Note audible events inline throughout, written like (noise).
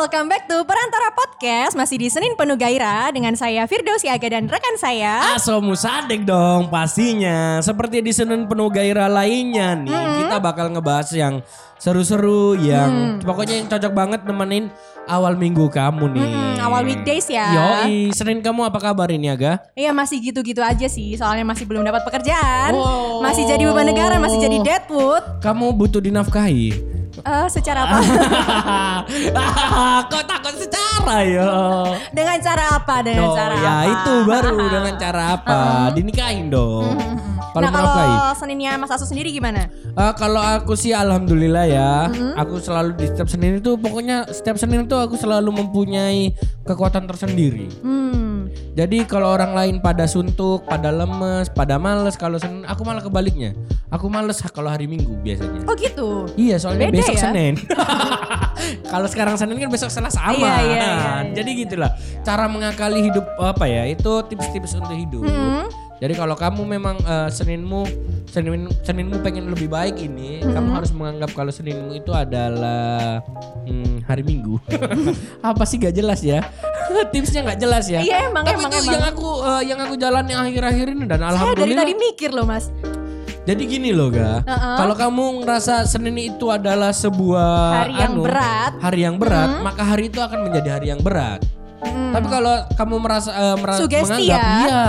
welcome back to Perantara Podcast Masih di Senin Penuh Gairah Dengan saya Firdausi Aga dan rekan saya Aso musadek dong pastinya. Seperti di Senin penuh gairah lainnya nih. Hmm. Kita bakal ngebahas yang seru-seru yang pokoknya yang cocok banget nemenin awal minggu kamu nih. Hmm, awal weekdays ya. Yoi, Senin kamu apa kabar ini Aga? Iya masih gitu-gitu aja sih Soalnya masih belum dapat pekerjaan Oh. Masih jadi beban negara Masih jadi deadwood Kamu butuh dinafkahi? Eh, Secara apa? (laughs) Kok takut secara ya? Dengan cara apa? Dengan Oh, cara ya apa? itu baru dengan cara apa? (laughs) Dinikahin dong. Kalau nah kalau Seninnya Mas Asu sendiri gimana? Eh, kalau aku sih alhamdulillah ya. Aku selalu di setiap Senin itu pokoknya setiap Senin itu aku selalu mempunyai kekuatan tersendiri. Hmm, Jadi kalau orang lain pada suntuk, pada lemes, pada males kalau Senin aku malah kebaliknya. Aku males kalau hari Minggu biasanya. oh gitu Iya soalnya Beda besok ya? Senin. (laughs) (laughs) kalau sekarang Senin kan besok Selasa aman. Iya, iya, iya, iya. Jadi gitulah cara mengakali hidup apa ya? Itu tips-tips untuk hidup. Hmm. Jadi kalau kamu memang eh, Seninmu Senin Seninmu pengen lebih baik ini, Hmm. kamu harus menganggap kalau Seninmu itu adalah hmm, hari Minggu. (laughs) apa sih gak jelas ya? (laughs) Tipsnya nggak jelas ya. Iya, emang, Tapi emang, itu emang. yang aku eh, yang aku jalani akhir-akhir ini dan Saya dari alhamdulillah. tadi mikir loh mas Jadi gini loh ga, Uh-uh. kalau kamu ngerasa Senin itu adalah sebuah Hari yang anu, berat. hari yang berat, maka hari itu akan menjadi hari yang berat. Hmm. Tapi kalau kamu merasa eh, merasa Sugesti menganggap, ya. iya,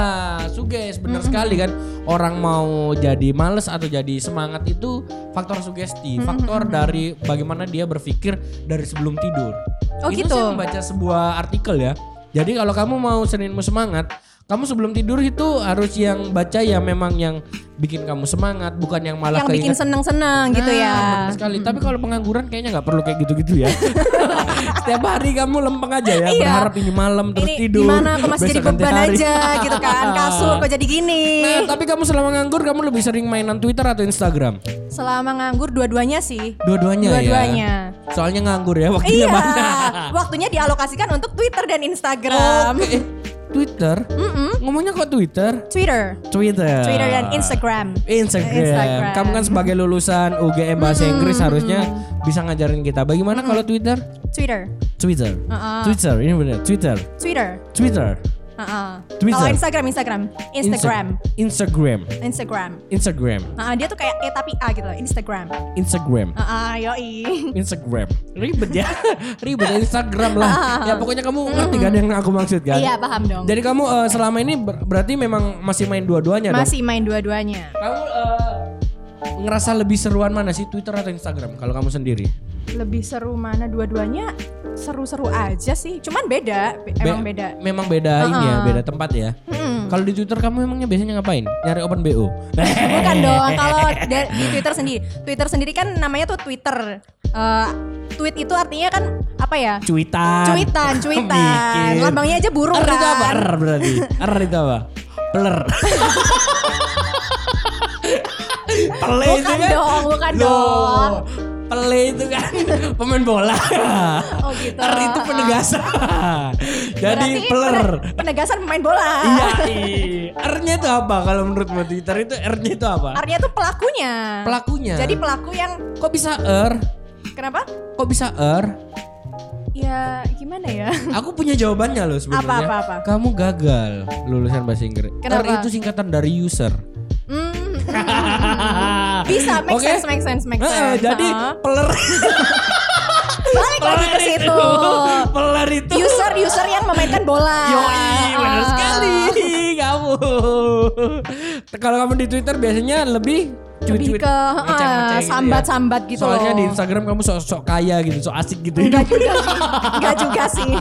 suges benar sekali kan. Orang mau jadi males atau jadi semangat itu faktor sugesti, faktor dari bagaimana dia berpikir dari sebelum tidur. Oh, itu gitu. saya membaca sebuah artikel ya. Jadi kalau kamu mau Seninmu semangat, kamu sebelum tidur itu harus yang baca ya memang yang bikin kamu semangat, bukan yang malah Yang bikin seneng-seneng gitu Nah, ya benar sekali. Tapi kalau pengangguran kayaknya nggak perlu kayak gitu-gitu ya. (laughs) Setiap hari kamu lempeng aja ya, Iya. berharap ini malam terus Ini tidur. gimana kok masih jadi beban hari. aja gitu kan (laughs) Kasur kok jadi gini Nah, tapi kamu selama nganggur kamu lebih sering mainan Twitter atau Instagram? Selama nganggur dua-duanya sih Dua-duanya ya. Dua-duanya Soalnya nganggur ya waktunya Iya banyak. Waktunya dialokasikan untuk Twitter dan Instagram Oke. Eh, Twitter? Ngomongnya kok Twitter? Twitter Twitter. Twitter dan Instagram Instagram. Instagram. Kamu kan sebagai lulusan UGM bahasa Inggris harusnya bisa ngajarin kita. Bagaimana kalau Twitter? Twitter Twitter. Uh-uh. Twitter, ini benar. Twitter. Twitter Twitter. Uh-uh. Twitter. Kalau Instagram Instagram Instagram Instagram. Instagram Instagram. Uh-uh, Dia tuh kayak E tapi A gitu loh Instagram Instagram. Uh-uh, Yoi Instagram. Ribet ya. (laughs) Ribet Instagram lah. Ya pokoknya kamu ngerti kan yang aku maksud kan? Iya paham dong Jadi kamu eh, selama ini ber- berarti memang masih main dua-duanya dong? Masih main dua-duanya Kamu eh, ngerasa lebih seruan mana sih Twitter atau Instagram kalau kamu sendiri? Lebih seru mana dua-duanya Seru-seru aja sih Cuman beda be- Emang beda Memang beda ini ya, beda tempat ya. Hmm. Kalau di Twitter kamu emangnya biasanya ngapain? Nyari open BO. Bukan (laughs) dong, kalau di Twitter sendiri, Twitter sendiri kan namanya tuh Twitter. Eh, tweet itu artinya kan apa ya? Cuitan. Cuitan, (laughs) cuitan. Lambangnya aja burung Er itu apa? kan. Er berarti. Er itu apa? Peler. Pele itu Bukan kan? dong, bukan Loh, dong. Pele itu kan (laughs) pemain bola. Oh gitu. Er itu penegasan. (laughs) Jadi Berarti peler. pene- penegasan pemain bola. Iya, iya. R-nya itu apa? Kalau menurut Mbak Twitter itu R-nya itu apa? Artinya tuh pelakunya. Pelakunya. Jadi pelaku yang kok bisa R? kenapa? Kok bisa R? Ya gimana ya? (laughs) Aku punya jawabannya loh sebenarnya. Apa, apa, apa? Kamu gagal lulusan bahasa Inggris. Kenapa? R itu singkatan dari user. Hmm. Bisa, make Oke. sense, make sense, make sense. jadi Heeh. peler. balik lagi ke situ. Peler itu. User user yang memainkan bola. Yoi, benar sekali kamu. Kalau kamu di Twitter biasanya lebih Lebih cuit-cuit, ke gitu ya. sambat-sambat gitu Soalnya loh. di Instagram kamu sok-sok kaya gitu, sok asik gitu. Enggak juga sih. Enggak juga sih.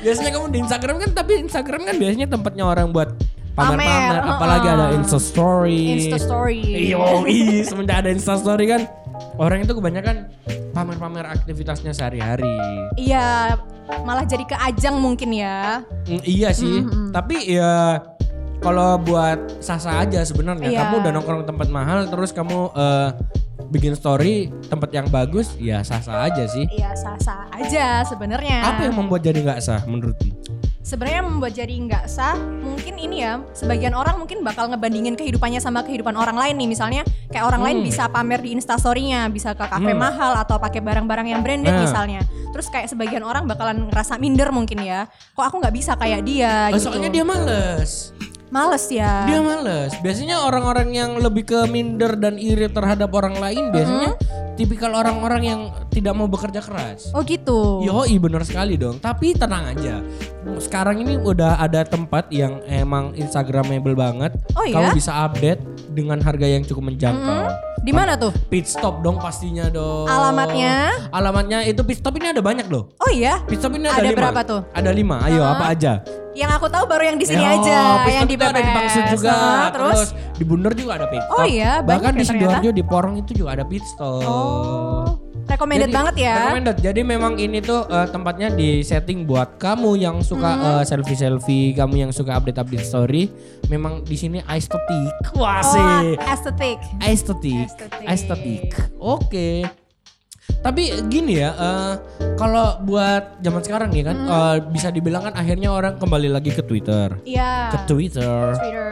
biasanya kamu di Instagram kan tapi Instagram kan biasanya tempatnya orang buat Pamer, pamer-pamer, apalagi ada Insta story. Insta story. Yoi, semenjak ada Insta story kan orang itu kebanyakan pamer-pamer aktivitasnya sehari-hari. Iya, malah jadi ke ajang mungkin ya. Mm, iya sih, tapi ya kalau buat sasa aja sebenarnya. Iya. Kamu udah nongkrong tempat mahal terus kamu eh, bikin story tempat yang bagus, ya sah-sah aja sih. Iya, sah-sah aja sebenarnya. Apa yang membuat jadi nggak sah menurutmu? Sebenarnya membuat jadi nggak sah, mungkin ini ya, sebagian orang mungkin bakal ngebandingin kehidupannya sama kehidupan orang lain nih. Misalnya kayak orang lain Hmm. bisa pamer di instastorynya, bisa ke kafe Hmm. mahal atau pakai barang-barang yang branded Nah. misalnya. Terus kayak sebagian orang bakalan ngerasa minder mungkin ya. Kok aku nggak bisa kayak dia Oh, gitu. Soalnya dia males. males ya. Dia males. Biasanya orang-orang yang lebih ke minder dan iri terhadap orang lain biasanya tipikal orang-orang yang tidak mau bekerja keras. Oh gitu. Yoi bener sekali dong. Tapi tenang aja. Sekarang ini udah ada tempat yang emang instagramable banget. Oh iya? Kamu bisa update dengan harga yang cukup menjangkau. Di mana tuh? Pit stop dong pastinya dong. Alamatnya? Alamatnya itu pit stop ini ada banyak loh. Oh iya. Pit stop ini ada, Ada lima. berapa tuh? Ada lima. Ayo Uh-huh. apa aja? Yang aku tahu baru yang di sini Oh, aja, pit yang di ada di Bangsud BPS. juga. Nah, terus, di Bunder juga ada pit stop. Oh iya, Bahkan ya di ternyata. Sidoarjo di Porong itu juga ada pit stop. oh, recommended Jadi, banget ya. Recommended. Jadi memang ini tuh eh, tempatnya di setting buat kamu yang suka Mm-hmm. eh, selfie-selfie, kamu yang suka update-update story. Memang di sini estetik. Wah Oh, sih. estetik. Estetik. Estetik. Estetik. Oke. Tapi gini ya, eh, kalau buat zaman sekarang nih kan, eh, bisa dibilang kan akhirnya orang kembali lagi ke Twitter. Iya. Ke Twitter. Twitter.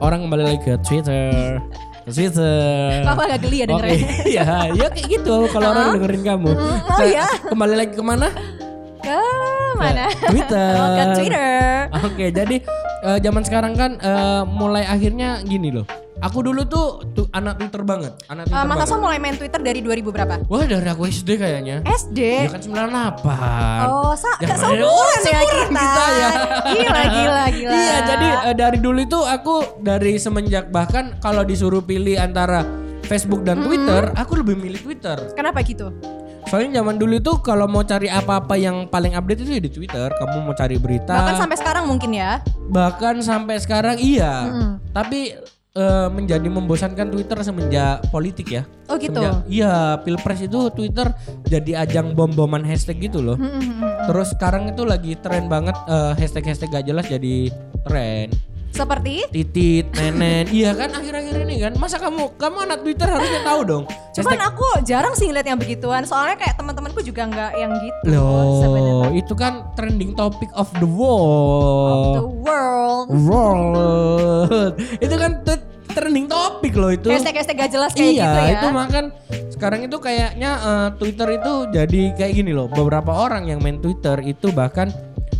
Orang kembali lagi ke Twitter. Ke Twitter. Kok aku agak geli ya Oke, dengernya. (laughs) ya, ya kayak gitu kalau orang dengerin kamu. oh Saya iya. Kembali lagi ke mana? Ke mana? Ke Twitter. (laughs) Oh, ke Twitter. Oke, jadi eh, zaman sekarang kan eh, mulai akhirnya gini loh. Aku dulu tuh, tuh anak Twitter banget, anak Eh, Twitter Mas. Hasan mulai main Twitter dari 2000 berapa? Wah dari aku SD kayaknya. SD. Ya kan 98. Oh, sa Ya, gak seumuran oh, ya seumuran kita. kita ya. Gila, gila, gila. Iya, jadi eh, dari dulu itu aku dari semenjak bahkan kalau disuruh pilih antara Facebook dan Twitter, aku lebih milih Twitter. Kenapa gitu? Soalnya zaman dulu itu kalau mau cari apa-apa yang paling update itu ya di Twitter. Kamu mau cari berita. Bahkan sampai sekarang mungkin ya. bahkan sampai sekarang iya. Mm-mm. Tapi eh, menjadi membosankan Twitter semenjak politik ya. Oh gitu. Semenjak- iya, Pilpres itu Twitter jadi ajang bom-boman hashtag gitu loh. Hmm, hmm, hmm. Terus sekarang itu lagi tren banget eh, hashtag-hashtag gak jelas jadi tren. Seperti Titit, nenen. iya kan akhir-akhir ini kan. Masa kamu kamu anak Twitter harusnya tahu dong. Cuman Hashtag- aku jarang sih ngeliat yang begituan. Soalnya kayak teman-temanku juga nggak yang gitu. Loh, itu kan trending topic of the Of world. the world. World. (laughs) itu kan trending topik loh itu. Hashtag-hashtag gak jelas kayak iya, gitu ya. itu makan sekarang itu kayaknya eh, Twitter itu jadi kayak gini loh. Beberapa orang yang main Twitter itu bahkan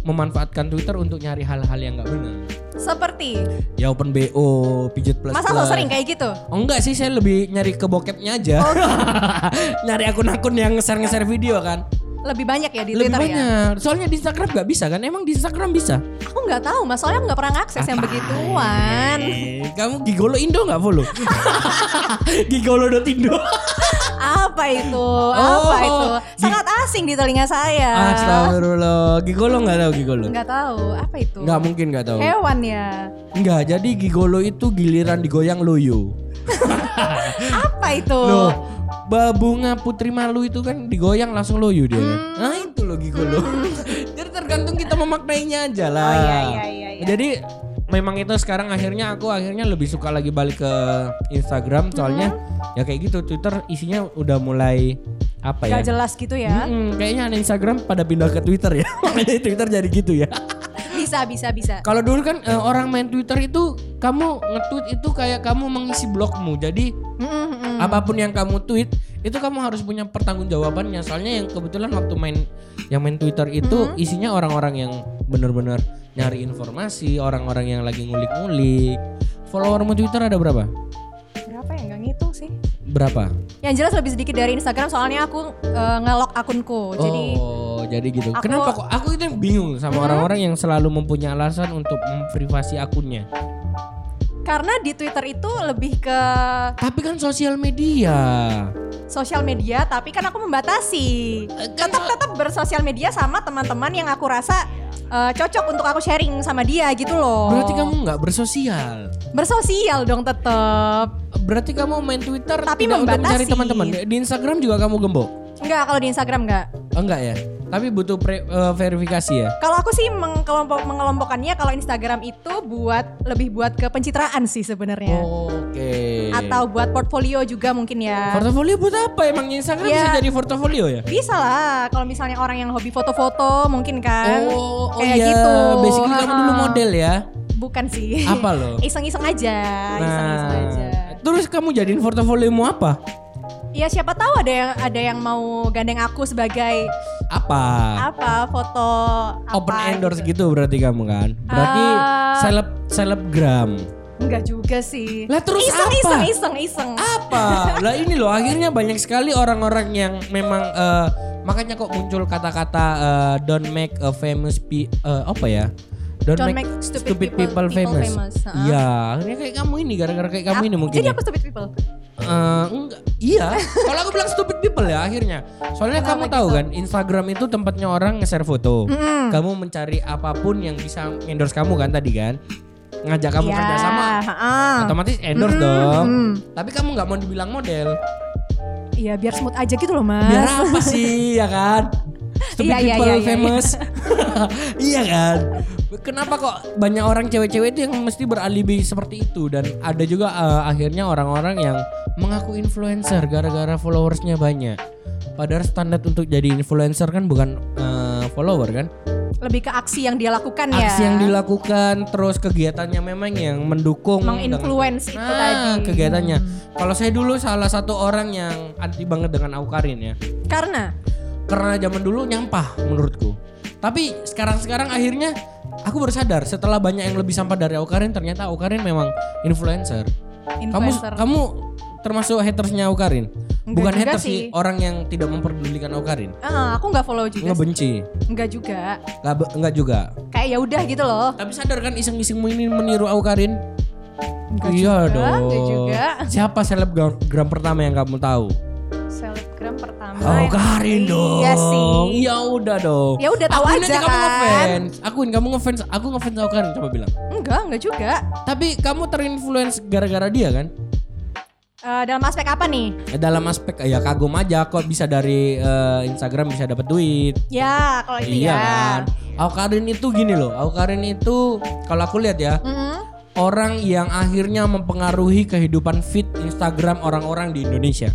memanfaatkan Twitter untuk nyari hal-hal yang nggak benar. Seperti Ya open BO, pijet plus. Masa plus. lo sering kayak gitu? Oh, enggak sih, saya lebih nyari ke bokepnya aja. Oh, gitu. (laughs) nyari akun-akun yang nge-share-nge-share video kan. Lebih banyak ya di lebih Twitter ya? banyak. Soalnya di Instagram nggak bisa kan? Emang di Instagram bisa? Aku nggak tahu, mas. Soalnya aku nggak pernah ngakses yang begituan. Eh, kamu Gigolo Indo nggak follow? (laughs) (laughs) Gigolo.indo. Apa itu? Oh, Apa itu? di- Sangat asing di telinga saya. Astagfirullah. Gigolo nggak tahu Gigolo? Nggak tahu. Apa itu? Nggak mungkin nggak tahu. Hewan ya. Nggak. Jadi Gigolo itu giliran digoyang loyo. Apa itu? Loh, babunga putri malu itu kan digoyang langsung loyo dia kan. Hmm. Nah itu loh Gigolo. Jadi tergantung kita memaknainya aja lah. Oh iya iya iya. iya. Jadi memang itu sekarang akhirnya aku akhirnya lebih suka lagi balik ke Instagram soalnya Hmm. ya kayak gitu Twitter isinya udah mulai apa ya? Gak jelas gitu ya. Mm-mm, kayaknya anak Instagram pada pindah ke Twitter ya. (laughs) Makanya Twitter jadi gitu ya. Bisa bisa bisa. Kalau dulu kan eh, orang main Twitter itu kamu nge-tweet itu kayak kamu mengisi blogmu. Jadi Mm, mm, mm. apa pun yang kamu tweet itu kamu harus punya pertanggungjawabannya. Soalnya yang kebetulan waktu main yang main Twitter itu isinya orang-orang yang benar-benar nyari informasi, orang-orang yang lagi ngulik-ngulik. Followermu Twitter ada berapa? Berapa ya? Nggak ngitung sih. Berapa? Yang jelas lebih sedikit dari Instagram soalnya aku eh, nge-lock akunku. Jadi oh, jadi gitu. aku- Kenapa kok aku itu bingung sama orang-orang yang selalu mempunyai alasan untuk memprivasi akunnya. Karena di Twitter itu lebih ke Tapi kan sosial media. sosial media tapi kan aku membatasi. Kan Tetap tetap bersosial media sama teman-teman yang aku rasa eh, cocok untuk aku sharing sama dia gitu loh. Berarti kamu nggak bersosial. bersosial dong tetap. Berarti kamu main Twitter Tapi tidak untuk mencari membatasi. teman-teman. Di Instagram juga kamu gembok. Enggak kalau di Instagram enggak. Oh, enggak ya? Tapi butuh pre- eh, verifikasi ya. Kalau aku sih mengkelompok mengelompokkannya kalau Instagram itu buat lebih buat ke pencitraan sih sebenarnya. Oke. Atau buat portfolio juga mungkin ya. portofolio buat apa? Emang Instagram Ya. bisa jadi portofolio ya? Bisa lah kalau misalnya orang yang hobi foto-foto mungkin kan. Oh, oh Kayak iya. gitu. Basically kamu dulu model ya. Bukan sih. Apa lo? (laughs) Iseng-iseng aja, iseng-iseng aja. Nah, terus kamu jadiin portofoliomu apa? Ya siapa tahu ada yang ada yang mau gandeng aku sebagai Apa? apa foto apa Open endorse gitu berarti kamu kan? Berarti Ah. seleb selebgram. Enggak juga sih. Lah, terus iseng, apa? Iseng iseng iseng. Apa? lah ini loh akhirnya banyak sekali orang-orang yang memang eh, makanya kok muncul kata-kata eh, don't make a famous pe eh, apa ya? Don't, Don't make, make stupid, stupid people, people- famous. Iya, akhirnya kayak kamu ini gara-gara kayak kamu ini mungkin. Jadi ya. aku stupid people. Enggak, iya. (laughs) Kalau aku bilang stupid people ya akhirnya. Soalnya kamu tahu kan, Instagram itu tempatnya orang nge-share foto. Mm-mm. Kamu mencari apa pun yang bisa endorse kamu kan tadi kan? Ngajak kamu Iya, kerja sama, ha-ha. otomatis endorse Mm, dong. mm. Tapi kamu nggak mau dibilang model. Iya biar smooth aja gitu loh mas. Biar apa sih ya kan? (laughs) Stupid Iya, iya, people iya, iya, famous. (laughs) iya kan? Kenapa kok banyak orang cewek-cewek itu yang mesti beralibi seperti itu dan ada juga eh, akhirnya orang-orang yang mengaku influencer gara-gara followersnya banyak. Padahal standar untuk jadi influencer kan bukan eh, follower kan? Lebih ke aksi yang dia lakukan ya. Aksi yang dilakukan terus kegiatannya memang yang mendukung Menginfluence itu Nah, tadi. kegiatannya. Hmm. Kalau saya dulu salah satu orang yang anti banget dengan Aukarin ya. Karena karena zaman dulu nyampah menurutku. Tapi sekarang-sekarang akhirnya aku baru sadar setelah banyak yang lebih sampah dari Aukarin ternyata Aukarin memang influencer. influencer. Kamu kamu termasuk hatersnya Aukarin? Enggak Bukan haters sih, orang yang tidak memperdulikan Aukarin. Ah, aku nggak follow juga. sih. Ngebenci. Enggak juga. Nggak nggak juga. Kayak ya udah gitu loh. Tapi sadar kan iseng-isengmu ini meniru Aukarin? Enggak iya juga, dong. enggak juga. Siapa selebgram pertama yang kamu tahu? Selebgram pertama. Aukarin dong. Iya sih. Ya udah dong. Ya udah tahu Akuin aja kamu kan. ngefans. Akuin kamu ngefans. Aku ngefans Aukarin coba bilang. Enggak, enggak juga. Tapi kamu terinfluence gara-gara dia kan? Eh, dalam aspek apa nih? Eh, Dalam aspek ya kagum aja kok bisa dari eh, Instagram bisa dapat duit. Ya, kalau itu iya ya. kan. Aukarin itu gini loh. Aukarin itu kalau aku lihat ya Mm-mm. orang yang akhirnya mempengaruhi kehidupan feed Instagram orang-orang di Indonesia.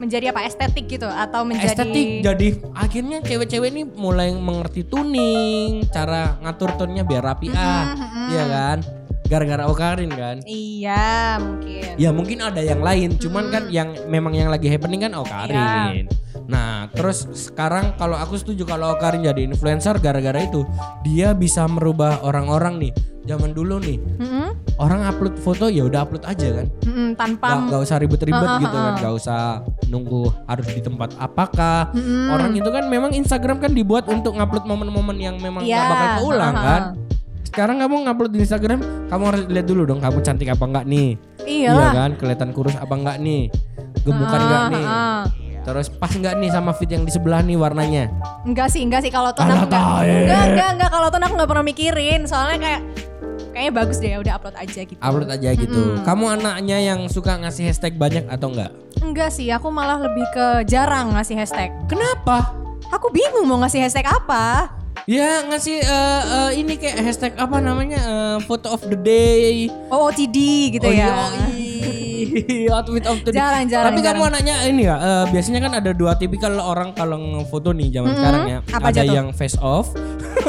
Menjadi apa? Estetik gitu atau menjadi Estetik jadi akhirnya cewek-cewek ini mulai mengerti tuning, cara ngatur tone-nya biar rapi ah. Iya kan? Gara-gara Aukarin kan. Iya, mungkin. Ya mungkin ada yang lain, cuman kan yang memang yang lagi happening kan Okarin. Nah, terus sekarang kalau aku setuju kalau Okarin jadi influencer gara-gara itu dia bisa merubah orang-orang nih. Zaman dulu nih, Mm-mm. orang upload foto ya udah upload aja kan. Mm-mm, tanpa Gak, gak usah ribet-ribet ah, gitu kan, gak usah nunggu harus di tempat apakah. Mm-mm. Orang itu kan memang Instagram kan dibuat untuk ngupload momen-momen yang memang Iya, gak bakal keulang ah, ah, kan. Sekarang kamu ngupload di Instagram, kamu harus lihat dulu dong kamu cantik apa enggak nih. Iya Iyalah. kan, kelihatan kurus apa enggak nih? Gemukan Ah, enggak nih? ah. Terus pas enggak nih sama fit yang di sebelah nih warnanya? Enggak sih, enggak sih kalau ton aku enggak. Enggak, enggak, enggak kalau ton aku enggak pernah mikirin. Soalnya kayak kayaknya bagus deh, udah upload aja gitu. Upload aja gitu. Kamu anaknya yang suka ngasih hashtag banyak atau enggak? Enggak sih, aku malah lebih ke jarang ngasih hashtag. Kenapa? Aku bingung mau ngasih hashtag apa. Ya ngasih eh, eh, ini kayak hashtag apa namanya eh, photo of the day. OOTD gitu oh, ya. yoi. (laughs) outfit of the day. Jarang, jarang, Tapi kamu jarang. anaknya ini ya, eh, biasanya kan ada dua tipikal orang kalau ngefoto nih zaman sekarang ya. Apa ada aja tuh? yang face off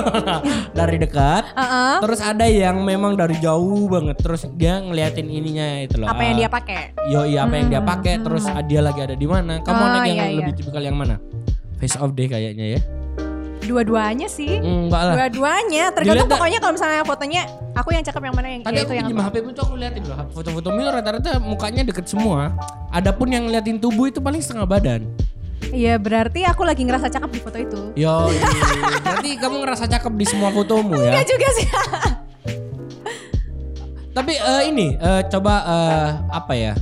(laughs) dari dekat. Heeh. Terus ada yang memang dari jauh banget. Terus dia ngeliatin ininya itu loh. Apa yang ah, dia pakai? Yo iya apa yang dia pakai. Terus ah, dia lagi ada di mana? Kamu Oh, anak yang iya, iya. lebih tipikal yang mana? Face off deh kayaknya ya. Dua-duanya sih. Enggak lah. Dua-duanya. Tergantung pokoknya kalau misalnya fotonya aku yang cakep yang mana yang Tadi ya aku itu yang pinjam apa. HP itu aku liatin loh foto-foto Mil rata-rata mukanya deket semua. Adapun yang ngeliatin tubuh itu paling setengah badan. Iya, berarti aku lagi ngerasa cakep di foto itu. Yo, berarti (laughs) kamu ngerasa cakep di semua fotomu ya. Enggak juga sih. Tapi eh, ini eh, coba eh, apa ya?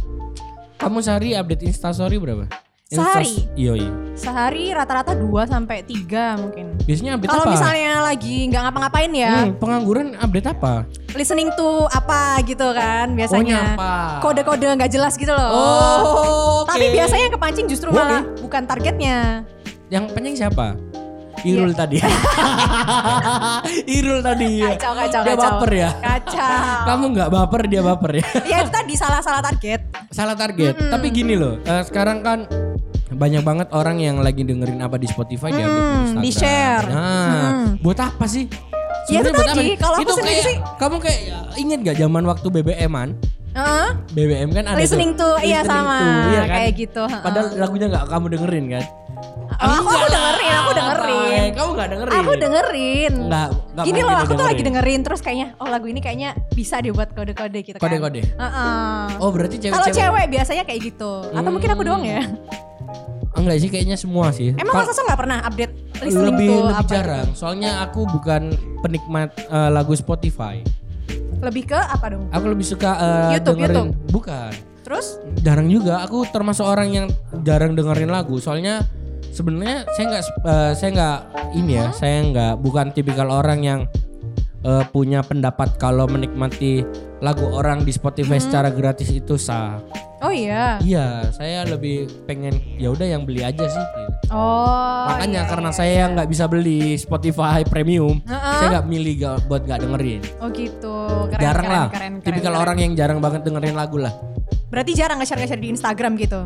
Kamu sehari update Instastory berapa? Sehari? Iya, iya. Sehari rata-rata 2 sampai 3 mungkin. Biasanya update Kalau apa? misalnya lagi nggak ngapa-ngapain ya, Hmm, pengangguran update apa? listening to apa gitu kan biasanya. nyapa. Kode-kode nggak jelas gitu loh. Oh, oke. Tapi biasanya yang kepancing justru Oke. malah bukan targetnya. Yang penting siapa? Irul tadi. (laughs) Irul tadi. Kacau, kacau, Dia kacau. baper ya. Kacau. Kamu nggak baper dia baper ya. ya itu tadi salah-salah target. Salah target. Tapi gini loh, eh, sekarang kan banyak banget orang yang lagi dengerin apa di Spotify dia update di Hmm, Instagram. di-share. Nah, Hmm. buat apa sih? Ya itu apa tadi, kalau aku itu sendiri kayak, sih- kamu kayak inget gak zaman waktu BBM-an? Heeh. BBM kan ada Listening tuh. to, iya sama, to, iya kan? kayak gitu, heeh. Padahal lagunya nggak kamu dengerin kan? Oh, aku, aku Enggak dengerin, aku dengerin. Bay. Kamu nggak dengerin? Aku dengerin. Nggak, nggak Gini loh, aku tuh lagi dengerin. dengerin terus kayaknya, oh lagu ini kayaknya bisa dibuat kode-kode gitu kan. Kode-kode? Heeh. Oh berarti Kalau cewek-cewek? cewek biasanya kayak gitu. Atau mungkin aku doang ya. Enggak sih, kayaknya semua sih. Emang Mas Sasso nggak pernah update listening lebih to lebih apa gitu? jarang. Soalnya aku bukan penikmat eh, lagu Spotify. Lebih ke apa dong? Aku lebih suka eh, YouTube, dengerin. YouTube. Bukan. Terus? Jarang juga. Aku termasuk orang yang jarang dengerin lagu. Soalnya sebenarnya saya nggak eh, saya nggak ini ya. Saya nggak bukan tipikal orang yang eh, punya pendapat kalau menikmati lagu orang di Spotify secara gratis itu sah. Oh iya. Iya, saya lebih pengen ya udah yang beli aja sih. gitu. Oh. Makanya iya, karena iya, saya iya. nggak bisa beli Spotify premium, Heeh. saya nggak milih ga- buat nggak dengerin. Oh gitu. Keren, jarang keren, lah, Keren, keren, tipikal keren. orang yang jarang banget dengerin lagu lah. Berarti jarang nge-share nge-share di Instagram gitu.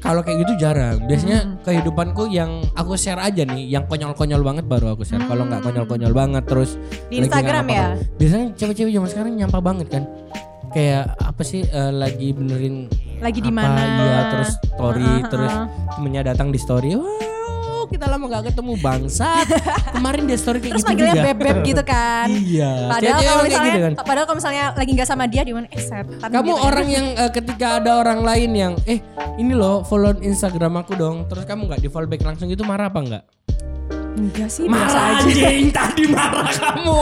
Kalau kayak gitu jarang. Hmm. Biasanya kehidupanku yang aku share aja nih, yang konyol-konyol banget baru aku share. Kalau nggak konyol-konyol banget terus Hmm. Di Instagram ya? Biasanya cewek-cewek zaman sekarang nyampa banget kan. Kayak apa sih eh, lagi benerin Lagi di mana? Iya, terus story, Heeh, terus heeh. temennya datang di story. Wow, kita lama nggak ketemu bangsat. (laughs) Kemarin dia story kayak Terus gitu manggilnya juga. beb-beb gitu kan. Iya. Padahal Cewek-cewek kalau kayak misalnya, gitu kan. padahal kalau misalnya lagi nggak sama dia, dia bilang eh setan. Kamu gitu orang yang eh, ketika ada orang lain yang eh ini loh follow Instagram aku dong, terus kamu nggak di follow back langsung itu marah apa enggak? Enggak sih Marah aja. anjing, tadi marah kamu.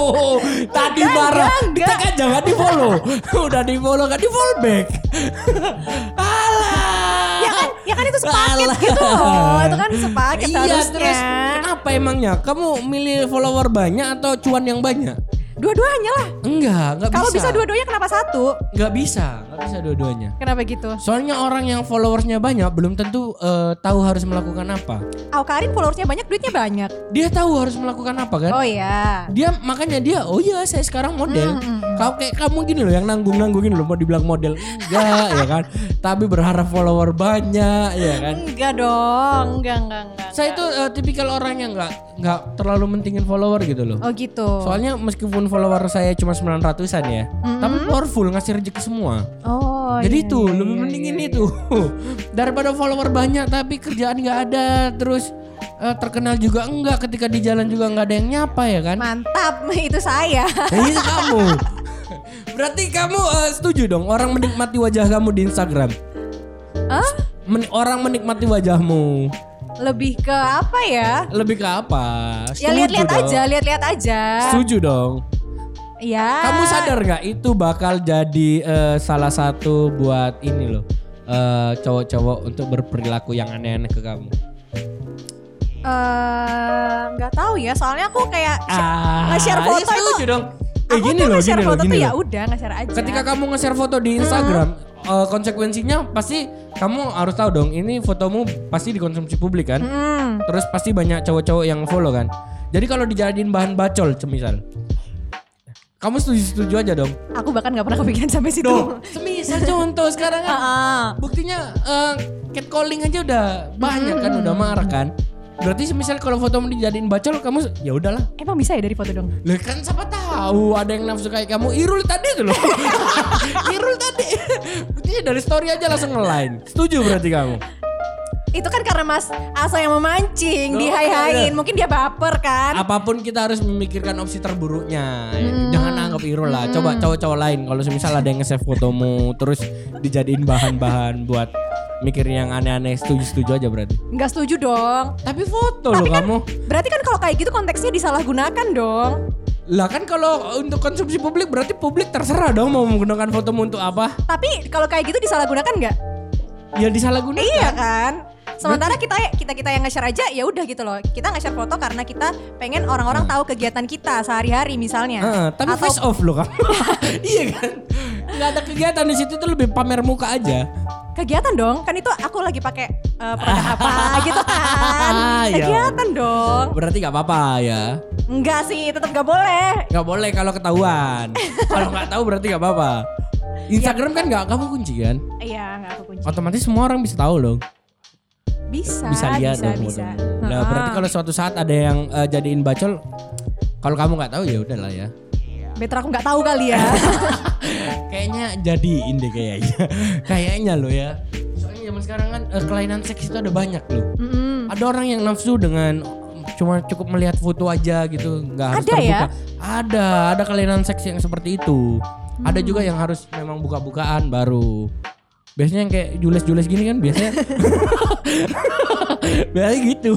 Tadi marah. enggak, Kita kan jangan di follow. (laughs) Udah di follow kan di follow back. (laughs) Alah. Ya kan, ya kan itu sepaket Alah. gitu loh. Itu kan sepaket Iya harusnya. terus kenapa emangnya? Kamu milih follower banyak atau cuan yang banyak? Dua-duanya lah. Enggak, enggak bisa. Kalau bisa dua-duanya kenapa satu? Enggak bisa, enggak bisa dua-duanya. Kenapa gitu? Soalnya orang yang followersnya banyak belum tentu eh, tahu harus melakukan apa. Aukarin followersnya banyak, duitnya banyak. Dia tahu harus melakukan apa kan? Oh iya. Dia makanya dia, oh iya saya sekarang model. Hmm, Kau kayak kamu gini loh yang nanggung-nanggungin loh mau dibilang model enggak ya kan? Tapi berharap follower banyak ya kan? Enggak dong, enggak, enggak, enggak. Saya itu eh, tipikal orang yang nggak nggak terlalu mentingin follower gitu loh. Oh gitu. Soalnya meskipun follower saya cuma 900-an ya, tapi powerful ngasih rezeki semua. Oh Jadi iya, itu iya, lebih iya, mendingin iya. itu (laughs) daripada follower banyak tapi kerjaan nggak ada terus eh, terkenal juga enggak ketika di jalan juga nggak ada yang nyapa ya kan? Mantap, (laughs) itu saya. Nah, itu kamu. (laughs) Berarti kamu eh, setuju dong orang menikmati wajah kamu di Instagram. Hah? Men- orang menikmati wajahmu. Lebih ke apa ya? Lebih ke apa? Ya Setuju lihat-lihat dong. aja, lihat-lihat aja. Setuju dong. Ya. Kamu sadar nggak itu bakal jadi eh, salah satu buat ini loh eh, cowok-cowok untuk berperilaku yang aneh-aneh ke kamu. Eh, nggak tahu ya, soalnya aku kayak Ah, nge-share foto ya setuju itu. dong. Eh aku gini tuh loh, nge-share foto gini tuh ya udah nge-share aja. Ketika kamu nge-share foto di Instagram, eh, konsekuensinya pasti kamu harus tahu dong, ini fotomu pasti dikonsumsi publik kan? Hmm. Terus pasti banyak cowok-cowok yang follow kan. Jadi kalau dijadiin bahan bacol semisal. Kamu setuju-setuju aja dong. Aku bahkan nggak pernah kepikiran sampai situ. Duh, semisal contoh sekarang kan. Buktinya eh, catcalling aja udah banyak kan, udah marah kan. Berarti semisal kalau fotomu dijadiin bacol, kamu ya udahlah. Emang bisa ya dari foto dong? Lah kan siapa tahu ada yang nafsu kayak kamu. Irul tadi tuh loh. (laughs) Irul tadi. Buktinya dari story aja langsung nge-line. Setuju berarti kamu? Itu kan karena Mas Aso yang memancing, Oh, dihai-hain. iya. Mungkin dia baper kan? Apa pun kita harus memikirkan opsi terburuknya. Jangan anggap Irul lah. Coba cowok-cowok lain kalau semisal ada yang nge-save fotomu terus dijadiin bahan-bahan buat mikir yang aneh-aneh setuju-setuju aja berarti. Nggak setuju dong. Tapi foto loh Tapi kan kamu. berarti kan kalau kayak gitu konteksnya disalahgunakan dong. Lah kan kalau untuk konsumsi publik berarti publik terserah dong mau menggunakan fotomu untuk apa? Tapi kalau kayak gitu disalahgunakan nggak? Ya disalahgunakan. Iya kan? Sementara kita kita kita yang nge-share aja ya udah gitu loh. Kita nge-share foto karena kita pengen orang-orang tahu kegiatan kita sehari-hari misalnya. Heeh, tapi Atau face off loh kamu. (laughs) iya kan? Nggak ada kegiatan di situ tuh lebih pamer muka aja. kegiatan dong. Kan itu aku lagi pakai eh, produk (laughs) apa gitu kan. Iya. Kegiatan dong. Berarti nggak apa-apa ya. Enggak sih, tetap gak boleh. Nggak boleh kalau ketahuan. kalau nggak tahu berarti nggak apa-apa. Instagram kan nggak kamu kunci kan? Iya, enggak aku kunci. Otomatis semua orang bisa tahu dong. Bisa, Bisa lihat bisa, bisa. Nah, berarti kalau suatu saat ada yang eh, jadiin bacol, kalau kamu nggak tahu ya udahlah ya. Better aku nggak tahu kali ya. (laughs) Kayaknya jadiin deh kayaknya. (laughs) kayaknya lo ya. Soalnya zaman sekarang kan eh, kelainan seks itu ada banyak loh. Mm-mm. Ada orang yang nafsu dengan cuma cukup melihat foto aja gitu, nggak harus Ada terbuka. ya? Ada, ada kelainan seks yang seperti itu. Ada juga yang harus memang buka-bukaan baru. Biasanya yang kayak jules-jules gini kan biasanya (laughs) biasanya gitu.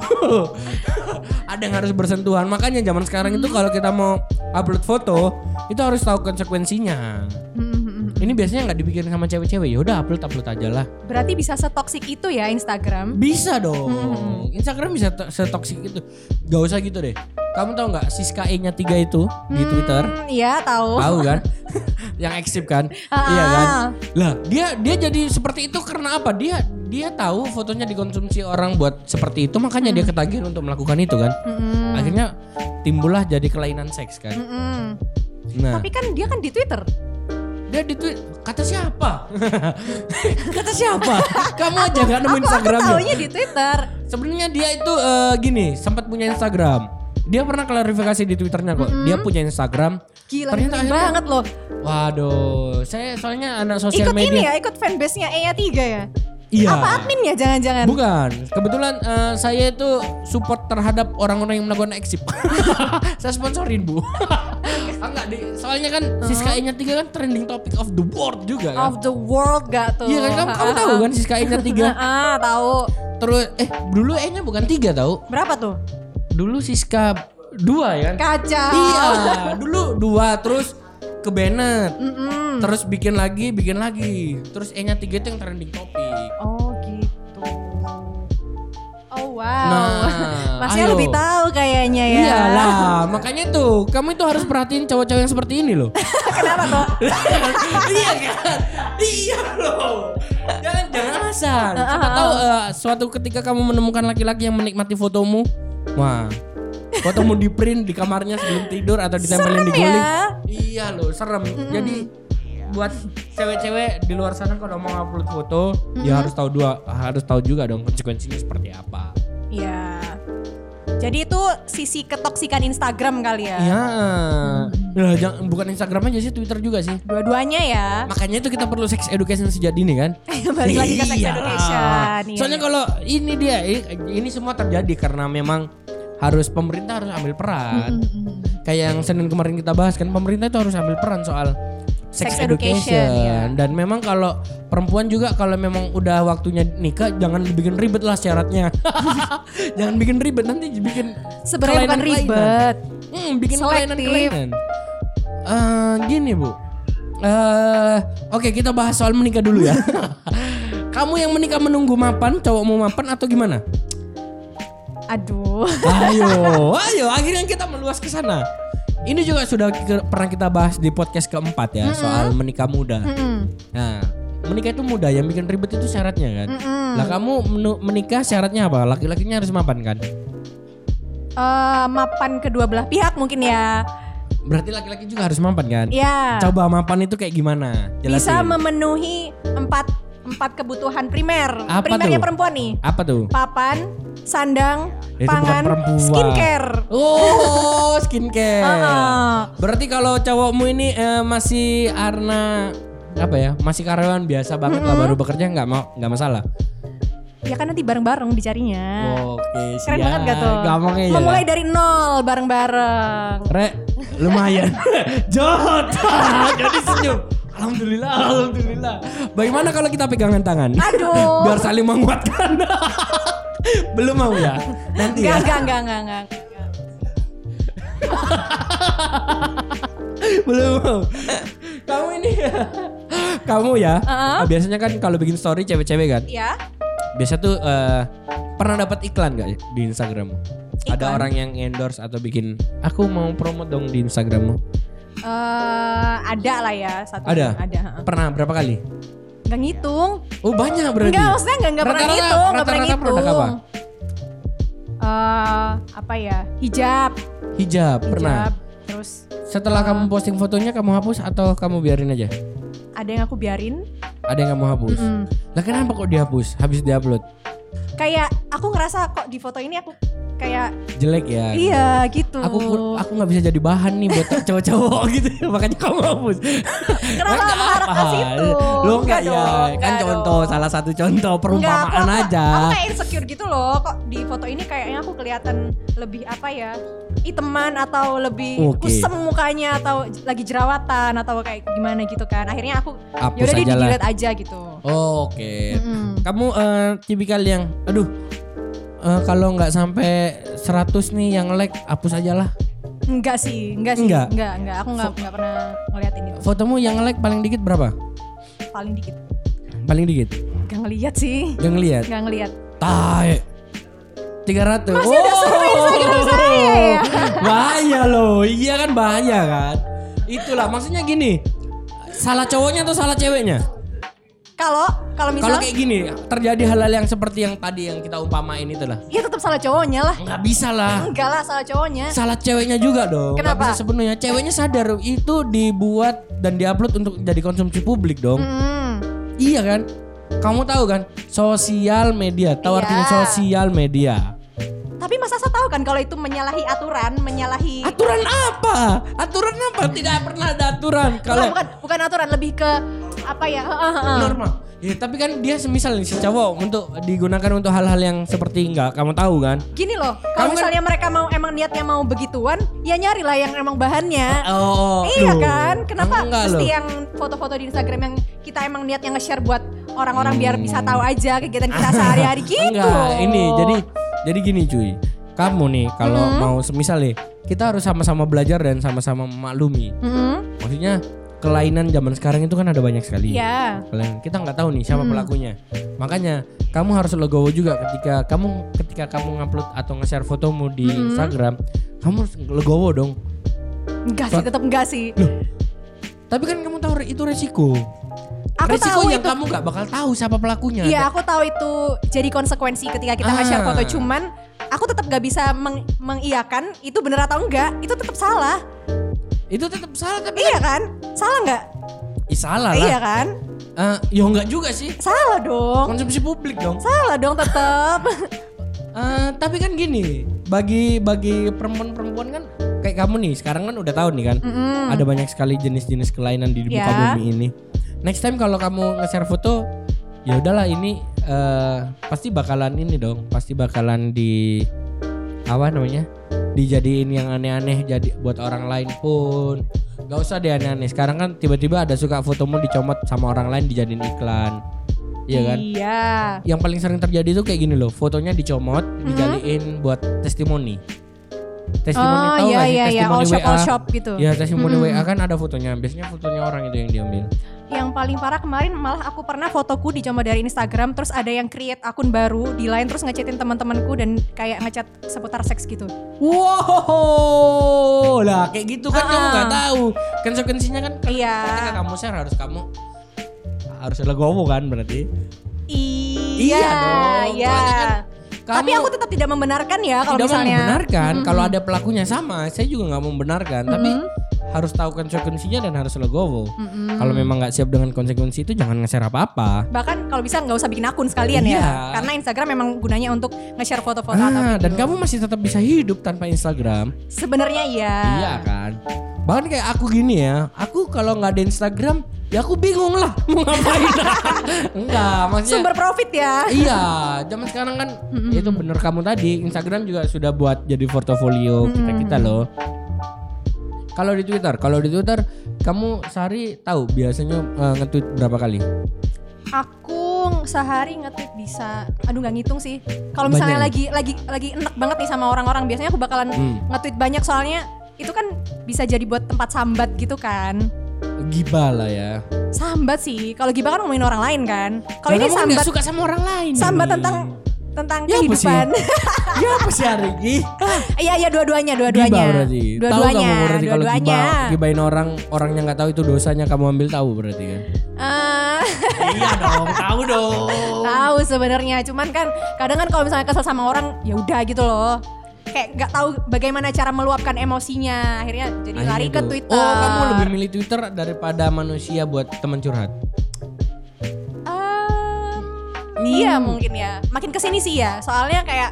ada yang harus bersentuhan. Makanya zaman sekarang itu kalau kita mau upload foto, itu harus tahu konsekuensinya. Mm-mm. Ini biasanya nggak dipikirin sama cewek-cewek. Ya udah upload upload aja lah. Berarti bisa setoksik itu ya Instagram. Bisa dong. Instagram bisa to- setoksik itu. Gak usah gitu deh. Kamu tahu nggak Siska E-nya 3 itu di Twitter? Hmm, Iya tahu. Tahu kan? (laughs) yang ekstrim kan? Ah. Iya kan? Lah, dia dia jadi seperti itu karena apa? Dia dia tahu fotonya dikonsumsi orang buat seperti itu, makanya dia ketagihan untuk melakukan itu kan. Mm-mm. Akhirnya timbullah jadi kelainan seks kan. Mm-mm. Nah, Tapi kan dia kan di Twitter. Dia di tweet kata siapa? (laughs) kata siapa? (laughs) Kamu aja gak nemu Aku, aku Instagramnya. taunya di Twitter. Sebenarnya dia itu eh, gini, sempat punya Instagram. Dia pernah klarifikasi di Twitternya kok. Dia punya Instagram. Gila, Ternyata akhirnya- banget loh. Waduh, saya soalnya anak sosial Ikut ini media. ya, ikut fanbase-nya E-nya 3 ya. Iya. Apa admin ya jangan-jangan? Bukan, kebetulan eh, saya itu support terhadap orang-orang yang melakukan exit. (laughs) saya sponsorin bu. (laughs) Enggak di, soalnya kan Siska E-nya 3 kan trending topic of the world juga kan. Of the world gak tuh? Iya kan kamu, kamu tahu kan Siska E-nya 3 (laughs) Ah, tahu. Terus eh dulu E-nya bukan 3 tahu. Berapa tuh? Dulu Siska 2 ya kan. Kacau. Iya, dulu dua terus ke Bennett. Mm-mm. Terus bikin lagi, bikin lagi. Terus E-nya 3 itu yang trending topik. Oh gitu. Oh wow. Nah, (laughs) Masnya ayo. lebih tahu kayaknya ya. Iyalah, makanya tuh kamu itu harus perhatiin cowok-cowok yang seperti ini loh. (laughs) Kenapa tuh? (laughs) iya kan? Iya loh. Jangan jangan alasan. Siapa tahu eh, suatu ketika kamu menemukan laki-laki yang menikmati fotomu, wah, fotomu di print di kamarnya sebelum tidur atau ditempelin di Serem guling. ya. Iya loh, serem. Jadi buat cewek-cewek di luar sana kalau mau upload foto, ya harus tahu dua, harus tahu juga dong konsekuensinya seperti apa. Iya. Jadi itu sisi ketoksikan Instagram kali ya. Iya. Nah, jangan bukan Instagram aja sih, Twitter juga sih. Dua-duanya ya. Makanya itu kita perlu sex education sejak dini kan? (laughs) Balik lagi ke sex Iya. education. Iya. Soalnya kalau ini dia, ini semua terjadi karena memang harus pemerintah harus ambil peran. Mm-mm. Kayak yang Senin kemarin kita bahas kan pemerintah itu harus ambil peran soal sex, Sex education. education, iya. Dan memang kalau perempuan juga kalau memang udah waktunya nikah jangan bikin ribet lah syaratnya. (laughs) jangan bikin ribet nanti bikin Sebenarnya bukan ribet. Hmm, bikin Selektif. kelainan-kelainan. Eh, gini bu. eh Oke kita bahas soal menikah dulu ya. (laughs) Kamu yang menikah menunggu mapan, cowok mau mapan atau gimana? Aduh. (laughs) Ayo, ayo. Akhirnya kita meluas ke sana. Ini juga sudah pernah kita bahas di podcast keempat ya soal menikah muda. Mm-mm. Nah, menikah itu mudah, yang bikin ribet itu syaratnya kan. Mm-mm. Lah kamu menikah syaratnya apa? Laki-lakinya harus mapan kan? Eh, mapan kedua belah pihak mungkin ya. Berarti laki-laki juga harus mapan kan? Ya. Coba mapan itu kayak gimana? Bisa Jelasin. memenuhi empat empat kebutuhan primer. Apa Primernya tuh? perempuan nih. Apa tuh? Papan, sandang, Itu pangan, skincare. Oh, skincare. (laughs) Heeh. Berarti kalau cowokmu ini eh, masih Arna apa ya? Masih karyawan biasa banget lah baru bekerja nggak mau nggak masalah. Ya kan nanti bareng-bareng dicarinya. Oke, Keren siap. banget gak tuh? Gampangnya ya. Memulai dari nol bareng-bareng. Re, lumayan. (laughs) Jod. (laughs) Jadi senyum. Alhamdulillah, alhamdulillah. Bagaimana kalau kita pegangan tangan? Aduh. Biar saling menguatkan. (laughs) Belum mau ya? Nanti ya. Enggak, enggak, enggak, enggak. (laughs) Belum mau. Kamu ini kamu ya. Uh-uh. Biasanya kan kalau bikin story cewek-cewek kan. Ya. Biasa tuh eh, pernah dapat iklan gak di Instagrammu? Ada Iklan? orang yang endorse atau bikin aku mau promote dong di Instagrammu. Eh, ada lah ya satu. Ada? Ada. Pernah berapa kali? nggak ngitung. Oh banyak berarti. Enggak, maksudnya enggak enggak pernah ngitung, enggak pernah ngitung. produk apa? Eh, apa ya? Hijab. Hijab, pernah. Hijab. Terus Setelah kamu posting fotonya kamu hapus atau kamu biarin aja? ada yang aku biarin. Ada yang kamu hapus? Mm. Lah kenapa kok dihapus habis diupload? Kayak aku ngerasa kok di foto ini aku kayak Jelek ya. iya gitu. Aku aku nggak bisa jadi bahan nih buat (laughs) cowok-cowok gitu makanya kamu hapus. Kenapa Nggak mengharap ke situ? Lo enggak Enggak ya, dong, kan contoh dong. salah satu contoh perumpamaan aku, aja. Aku kayak insecure gitu loh. Kok di foto ini kayaknya aku kelihatan lebih apa ya? Iteman atau lebih Oke. kusem mukanya atau lagi jerawatan atau kayak gimana gitu kan. Akhirnya aku yaudah di delete aja gitu. Oh, Oke. Mm-mm. Kamu eh, tipikal yang aduh eh, kalau nggak sampai 100 nih yang like hapus aja lah. Enggak sih, enggak sih. Enggak? Enggak, enggak. Aku enggak, enggak pernah ngeliatin itu. Fotomu yang like paling dikit berapa? Paling dikit. Paling dikit. Enggak ngeliat sih. Yang lihat. Enggak ngeliat. Tai. 300. Masih survei Instagram saya ya. bahaya loh. Iya kan bahaya kan. Itulah maksudnya gini. Salah cowoknya atau salah ceweknya? Kalau kalau Kalau misal kayak gini terjadi hal-hal yang seperti yang tadi yang kita umpamain itu lah. ya tetap salah cowoknya lah. Nggak bisa lah. Enggak lah salah cowoknya. Salah ceweknya juga dong. Kenapa? bisa sepenuhnya. Ceweknya sadar itu dibuat dan diupload untuk jadi konsumsi publik dong. Mm. Iya kan? Kamu tahu kan? Sosial media. Tahu Iya. artinya sosial media. Tapi masa saya tahu kan kalau itu menyalahi aturan, menyalahi Aturan apa? Aturan apa? Tidak pernah ada aturan. Kalau bukan bukan aturan lebih ke apa ya? normal. Ya, tapi kan dia semisal nih si cowok untuk digunakan untuk hal-hal yang seperti enggak kamu tahu kan? Gini loh, kalau kan- misalnya mereka mau emang niatnya mau begituan, ya nyarilah yang emang bahannya. Oh, iya kan? Kenapa Enggak mesti loh. yang foto-foto di Instagram yang kita emang niatnya nge-share buat orang-orang biar bisa tahu aja kegiatan kita sehari-hari gitu. Hmm. Enggak, ini jadi jadi gini cuy. Kamu nih kalau Hmm. mau semisal nih, kita harus sama-sama belajar dan sama-sama memaklumi. Mm-mm. Maksudnya kelainan zaman sekarang itu kan ada banyak sekali. Iya. Kalian kita nggak tahu nih siapa Hmm. pelakunya. Makanya kamu harus legowo juga ketika kamu ketika kamu ngupload atau nge-share fotomu di Hmm. Instagram, kamu harus legowo dong. Enggak sih, tetap enggak sih. Tapi kan kamu tahu itu resiko. Aku resiko tahu yang itu kamu nggak bakal tahu siapa pelakunya. Iya, aku tahu itu jadi konsekuensi ketika kita Ah. foto. Cuman aku tetap gak bisa meng- mengiyakan itu bener atau enggak. Itu tetap salah. Itu tetap salah tapi Iya kan? Salah nggak? Ih, salah lah. Iya kan? Eh, ya enggak juga sih. Salah dong. Konsumsi publik dong. Salah dong tetap. (laughs) Eh, tapi kan gini, bagi bagi perempuan-perempuan kan kayak kamu nih, sekarang kan udah tahu nih kan, Mm-mm. ada banyak sekali jenis-jenis kelainan di muka Ya. bumi ini. Next time kalau kamu nge-share foto, ya udahlah ini eh, pasti bakalan ini dong, pasti bakalan di apa namanya? dijadiin yang aneh-aneh jadi buat orang lain pun. Gak usah deh aneh-aneh. Sekarang kan tiba-tiba ada suka fotomu dicomot sama orang lain dijadiin iklan. Iya kan? Iya. yang paling sering terjadi itu kayak gini loh fotonya dicomot Mhm. dijadiin buat testimoni testimoni Oh tahu iya sih iya iya. testimoni All shop WA all shop gitu. ya testimoni Mhm. WA kan ada fotonya biasanya fotonya orang itu yang diambil Yang paling parah kemarin malah aku pernah fotoku dicomot dari Instagram terus ada yang create akun baru di lain terus ngechatin teman-temanku dan kayak ngechat seputar seks gitu. wow lah kayak gitu kan Ah. kamu nggak tahu konsekuensinya kan ketika Iya. kamu share harus kamu harus legowo kan berarti Iya. Iya dong, Iya. soalnya kan Tapi kamu aku tetap tidak membenarkan ya kalau tidak misalnya. membenarkan Mm-mm. kalau ada pelakunya sama saya juga nggak membenarkan tapi Mm-mm. harus tahu konsekuensinya dan harus legowo Mm-mm. Kalau memang nggak siap dengan konsekuensi itu jangan nge-share apa-apa. bahkan kalau bisa nggak usah bikin akun sekalian Iya. ya karena Instagram memang gunanya untuk nge-share foto-foto atau Ah, video. dan kamu masih tetap bisa hidup tanpa Instagram. sebenarnya iya Iya kan? Bahkan kayak aku gini ya, aku kalau nggak ada Instagram, ya aku bingung lah (laughs) mau ngapain. Enggak, maksudnya sumber profit ya Iya, zaman sekarang kan Mm-mm. itu bener kamu tadi, Instagram juga sudah buat jadi portofolio kita-kita loh. Kalau di Twitter, kalau di Twitter kamu sehari tahu biasanya eh, nge-tweet berapa kali? aku sehari nge-tweet bisa aduh nggak ngitung sih kalau misalnya Banyak. lagi lagi lagi enak banget nih sama orang-orang biasanya aku bakalan Hmm. nge-tweet banyak soalnya itu kan bisa jadi buat tempat sambat gitu kan Gibah lah ya. sambat sih kalau gibah kan ngomongin orang lain kan kalau ini kamu sambat suka sama orang lain. sambat ini. tentang tentang Ya, apa sih? kehidupan Ya apa sih Arigi? (laughs) Iya iya dua-duanya Gibah dua-duanya. Dua-duanya. Dua-duanya. gibah, gibahin orang orangnya nggak tahu itu dosanya kamu ambil tahu berarti kan? Eh, iya dong, tahu dong. tahu sebenarnya, cuman kan kadang kan kalau misalnya kesel sama orang ya udah gitu loh. Kayak nggak tahu bagaimana cara meluapkan emosinya. Akhirnya jadi Akhirnya lari ke tuh. Twitter. Oh, kamu lebih milih Twitter daripada manusia buat teman curhat. Ehm, Iya mungkin ya. Makin ke sini sih ya. Soalnya kayak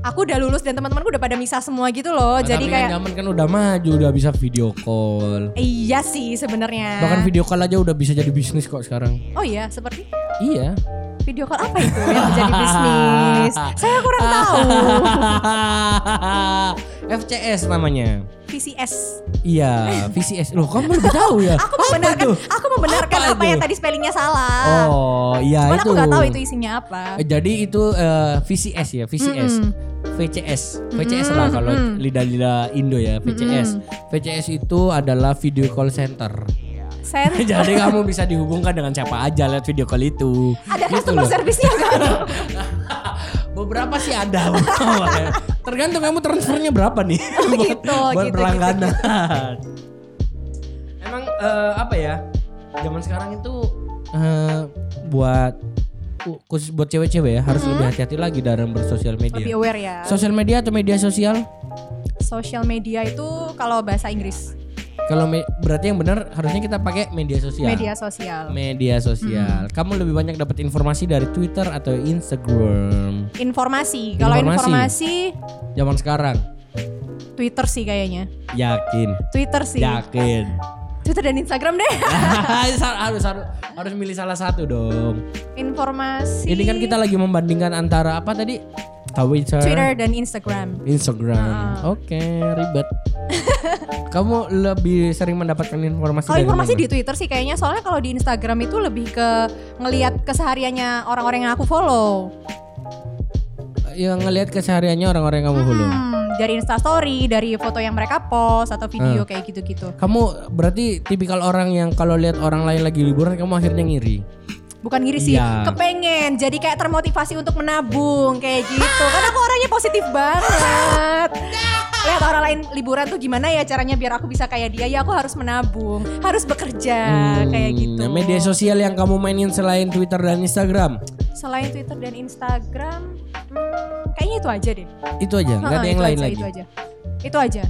aku udah lulus dan teman-temanku udah pada misah semua gitu loh. jadi Tapi kayak zaman kan udah maju, udah bisa video call. iya sih sebenarnya. Bahkan video call aja udah bisa jadi bisnis kok sekarang. Oh iya, seperti Iya. Video call apa itu yang menjadi bisnis? (laughs) Saya kurang tahu. (laughs) FCS namanya. VCS. Iya, VCS. Loh, kamu lebih tahu ya? Aku membenarkan, aku membenarkan Apa apa, itu? yang tadi spellingnya salah. Oh, iya Cuman itu. aku nggak tahu itu isinya apa. Eh, Jadi itu eh, VCS ya, VCS. Mm-mm. VCS, VCS lah kalau lidah-lidah Indo ya, VCS. VCS itu adalah video call center. Sen (laughs) Jadi kamu bisa dihubungkan dengan siapa aja lewat video call itu. ada Gitu customer service-nya nggak? (laughs) Beberapa sih ada. (laughs) Tergantung kamu transfernya berapa nih buat, gitu, buat gitu, berlangganan. Emang eh, apa ya? Zaman sekarang itu eh, buat khusus buat cewek-cewek ya harus lebih hati-hati lagi dalam bersosial Lebih media. aware ya. Sosial media atau media sosial? Social media itu kalau bahasa Inggris Kalau berarti yang benar harusnya kita pakai media sosial. media sosial. Media sosial. Kamu lebih banyak dapat informasi dari Twitter atau Instagram? Informasi. Kalau Informasi. informasi Zaman sekarang. Twitter sih kayaknya. Yakin. Twitter sih. Yakin. Twitter dan Instagram deh. (laughs) harus harus harus milih salah satu dong. Informasi. Ini kan kita lagi membandingkan antara apa tadi? Twitter, Twitter dan Instagram. Instagram. Ah. Oke, ribet. (laughs) Kamu lebih sering mendapatkan informasi Kalau informasi mana? di Twitter sih kayaknya soalnya kalau di Instagram itu lebih ke ngelihat kesehariannya orang-orang yang aku follow. yang ngelihat kesehariannya orang-orang yang kamu follow. Hmm, dari Instastory, dari foto yang mereka post atau video Hmm. kayak gitu-gitu. Kamu berarti tipikal orang yang kalau lihat orang lain lagi liburan kamu akhirnya ngiri. Bukan ngiri sih, Iya. kepengen jadi kayak termotivasi untuk menabung kayak gitu. Karena aku orangnya positif banget. Lihat orang lain liburan tuh gimana ya caranya biar aku bisa kayak dia. Ya aku harus menabung, harus bekerja kayak Hmm, gitu. nah, Media sosial yang kamu mainin selain Twitter dan Instagram Selain Twitter dan Instagram, hmm, kayaknya itu aja deh. itu aja, nggak ada yang lain aja, lagi. Itu aja. Itu aja.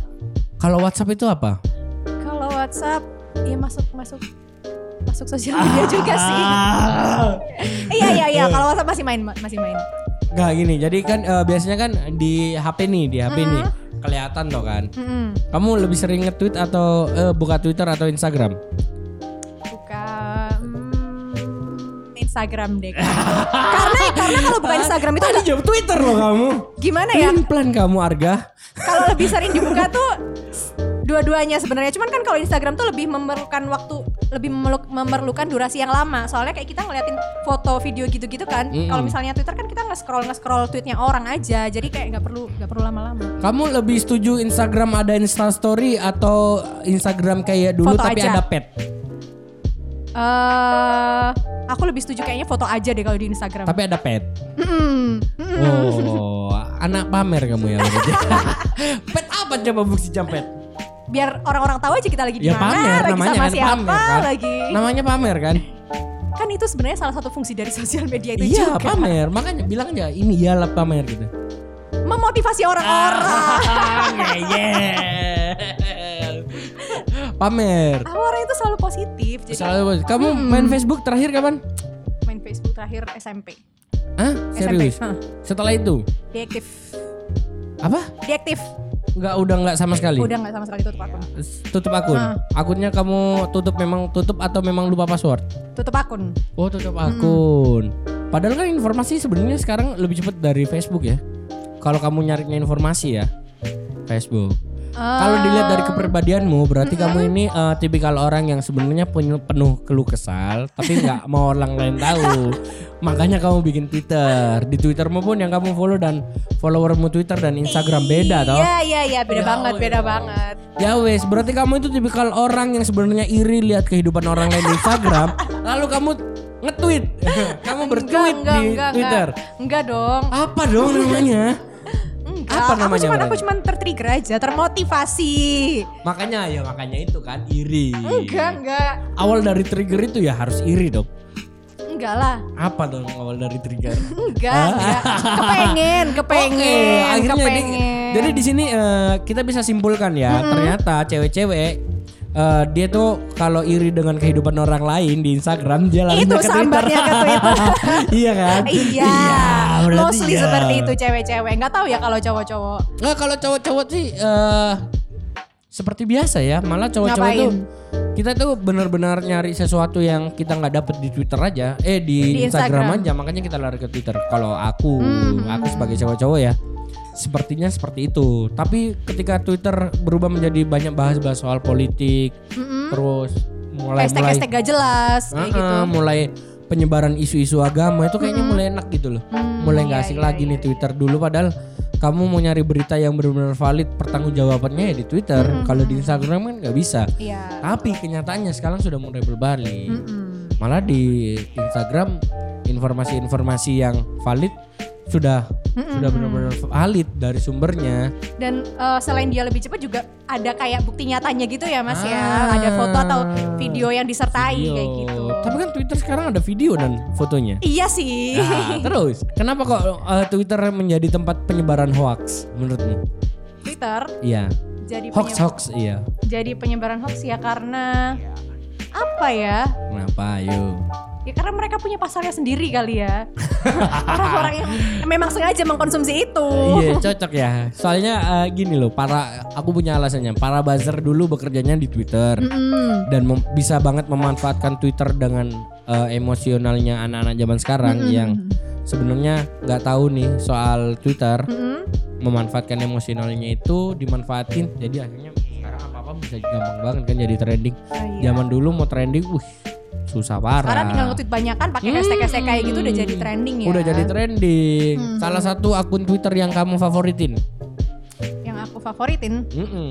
Kalau WhatsApp itu apa? Kalau WhatsApp ya masuk masuk masuk sosial media juga sih. (laughs) Iya iya iya, kalau WhatsApp masih main masih main. Nggak gini, jadi kan eh, biasanya kan di HP nih, di HP nih Mm-hmm. kelihatan toh kan. Mm-mm. Kamu lebih sering nge-tweet atau eh, buka Twitter atau Instagram? Buka hmm, Instagram deh. karena karena kalau buka Instagram itu Tadi jawab Twitter loh kamu. gimana ya? Plan kamu Arga. Kalau lebih sering dibuka tuh dua-duanya sebenarnya. Cuman kan kalau Instagram tuh lebih memerlukan waktu, lebih memerlu- memerlukan durasi yang lama. Soalnya kayak kita ngeliatin foto, video gitu-gitu kan. Mm-mm. Kalau misalnya Twitter kan kita nge-scroll nge-scroll tweetnya orang aja. Jadi kayak nggak perlu nggak perlu lama-lama. Kamu lebih setuju Instagram ada Insta Story atau Instagram kayak dulu Foto tapi aja. ada pet? Eh, aku lebih setuju kayaknya foto aja deh kalau di Instagram. Tapi ada pet. Oh, anak pamer kamu ya (laughs) pet apa coba bukti jam pet? Biar orang-orang tahu aja kita lagi di Ya mana, pamer lagi namanya sama kan siapa, pamer kan. lagi. Namanya pamer kan? Kan itu sebenarnya salah satu fungsi dari (laughs) sosial media itu Iya juga. pamer, makanya bilang aja ini iyalah pamer gitu. Memotivasi orang-orang. Ngeyel. pamer. Aku orang itu selalu positif. Jadi Selalu- kamu Hmm. main Facebook terakhir kapan? main Facebook terakhir SMP. Hah? Serius? SMP. Setelah itu? Deaktif. Apa? Deaktif. Enggak udah nggak sama sekali. Udah nggak sama sekali tutup akun. Tutup akun. Hah. Akunnya kamu tutup memang tutup atau memang lupa password? Tutup akun. Oh, tutup akun. Padahal kan informasi sebenarnya sekarang lebih cepat dari Facebook ya. Kalau kamu nyarinya informasi ya, Facebook. Kalau dilihat dari kepribadianmu, berarti kamu ini eh, tipikal orang yang sebenarnya punya penuh keluh kesal, tapi nggak mau orang lain tahu. (laughs) Makanya kamu bikin Twitter. Di Twittermu pun yang kamu follow dan followermu Twitter dan Instagram beda toh. Iya iya iya beda Ya banget beda banget. Ya wes, berarti kamu itu tipikal orang yang sebenarnya iri lihat kehidupan orang lain di Instagram, (laughs) lalu kamu nge-tweet. (laughs) kamu bertweet enggak, di enggak, Twitter. Enggak, enggak dong. Apa dong namanya? Enggak, Apa aku namanya cuman aku cuman tertrigger aja, termotivasi. Makanya ya makanya itu kan iri. Enggak, enggak. Awal dari trigger itu ya harus iri dong. Enggak lah. Apa dong awal dari trigger? (laughs) Enggak, enggak. Kepengen, (laughs) kepengen, Oke, akhirnya kepengen. jadi di sini eh, kita bisa simpulkan ya, ternyata cewek-cewek eh, dia tuh kalau iri dengan kehidupan orang lain di Instagram dia larinya Itu ke Twitter. ke Twitter. (laughs) iya kan? Iya, berarti mostly iya. seperti itu cewek-cewek. Enggak tahu ya kalau cowok-cowok. Nah, kalau cowok-cowok sih eh seperti biasa ya, malah cowok-cowok tuh kita tuh benar-benar nyari sesuatu yang kita nggak dapet di Twitter aja, eh di, Di Instagram. Instagram. aja, makanya kita lari ke Twitter. Kalau aku, Hmm. aku sebagai cowok-cowok ya, sepertinya seperti itu. Tapi ketika Twitter berubah menjadi banyak bahas-bahas soal politik, Mm-mm. terus mulai mulai Hashtag-hashtag gak jelas kayak gitu. Mulai penyebaran isu-isu agama itu kayaknya mulai enak gitu loh. Hmm, mulai nggak iya, asik iya, lagi iya, nih Twitter dulu padahal kamu mau nyari berita yang benar-benar valid pertanggung jawabannya ya di Twitter. Kalau di Instagram kan nggak bisa. Iya. Tapi kenyataannya sekarang sudah mulai berbalik. Mm-mm. Malah di Instagram informasi-informasi yang valid sudah Mm-mm. sudah benar-benar valid dari sumbernya. Dan eh, selain dia lebih cepat juga ada kayak bukti nyatanya gitu ya Mas ya. Ah. Ada foto atau video yang disertai Video. kayak gitu. Tapi kan Twitter sekarang ada video dan fotonya. Iya sih. Nah, (laughs) terus kenapa kok uh, Twitter menjadi tempat penyebaran hoax menurutmu? Twitter Iya, jadi hoax hoax iya. jadi penyebaran hoax ya karena apa ya? Kenapa? Ayo. Ya karena mereka punya pasarnya sendiri kali ya. (laughs) Orang-orang yang memang sengaja mengkonsumsi itu. Iya cocok ya. Soalnya uh, gini loh, para aku punya alasannya. Para buzzer dulu bekerjanya di Twitter Mm-mm. dan mem- bisa banget memanfaatkan Twitter dengan uh, emosionalnya anak-anak zaman sekarang Mm-mm. yang sebenarnya nggak tahu nih soal Twitter, Mm-mm. memanfaatkan emosionalnya itu dimanfaatin. Jadi akhirnya sekarang apa-apa bisa gampang banget kan jadi trending. Oh, iya. Zaman dulu mau trending, wih susah parah. Sekarang tinggal nge-tweet banyak kan pakai hashtag-hashtag kayak gitu udah jadi trending ya. Udah jadi trending. Hmm. Salah satu akun Twitter yang kamu favoritin. Yang aku favoritin Mm-mm.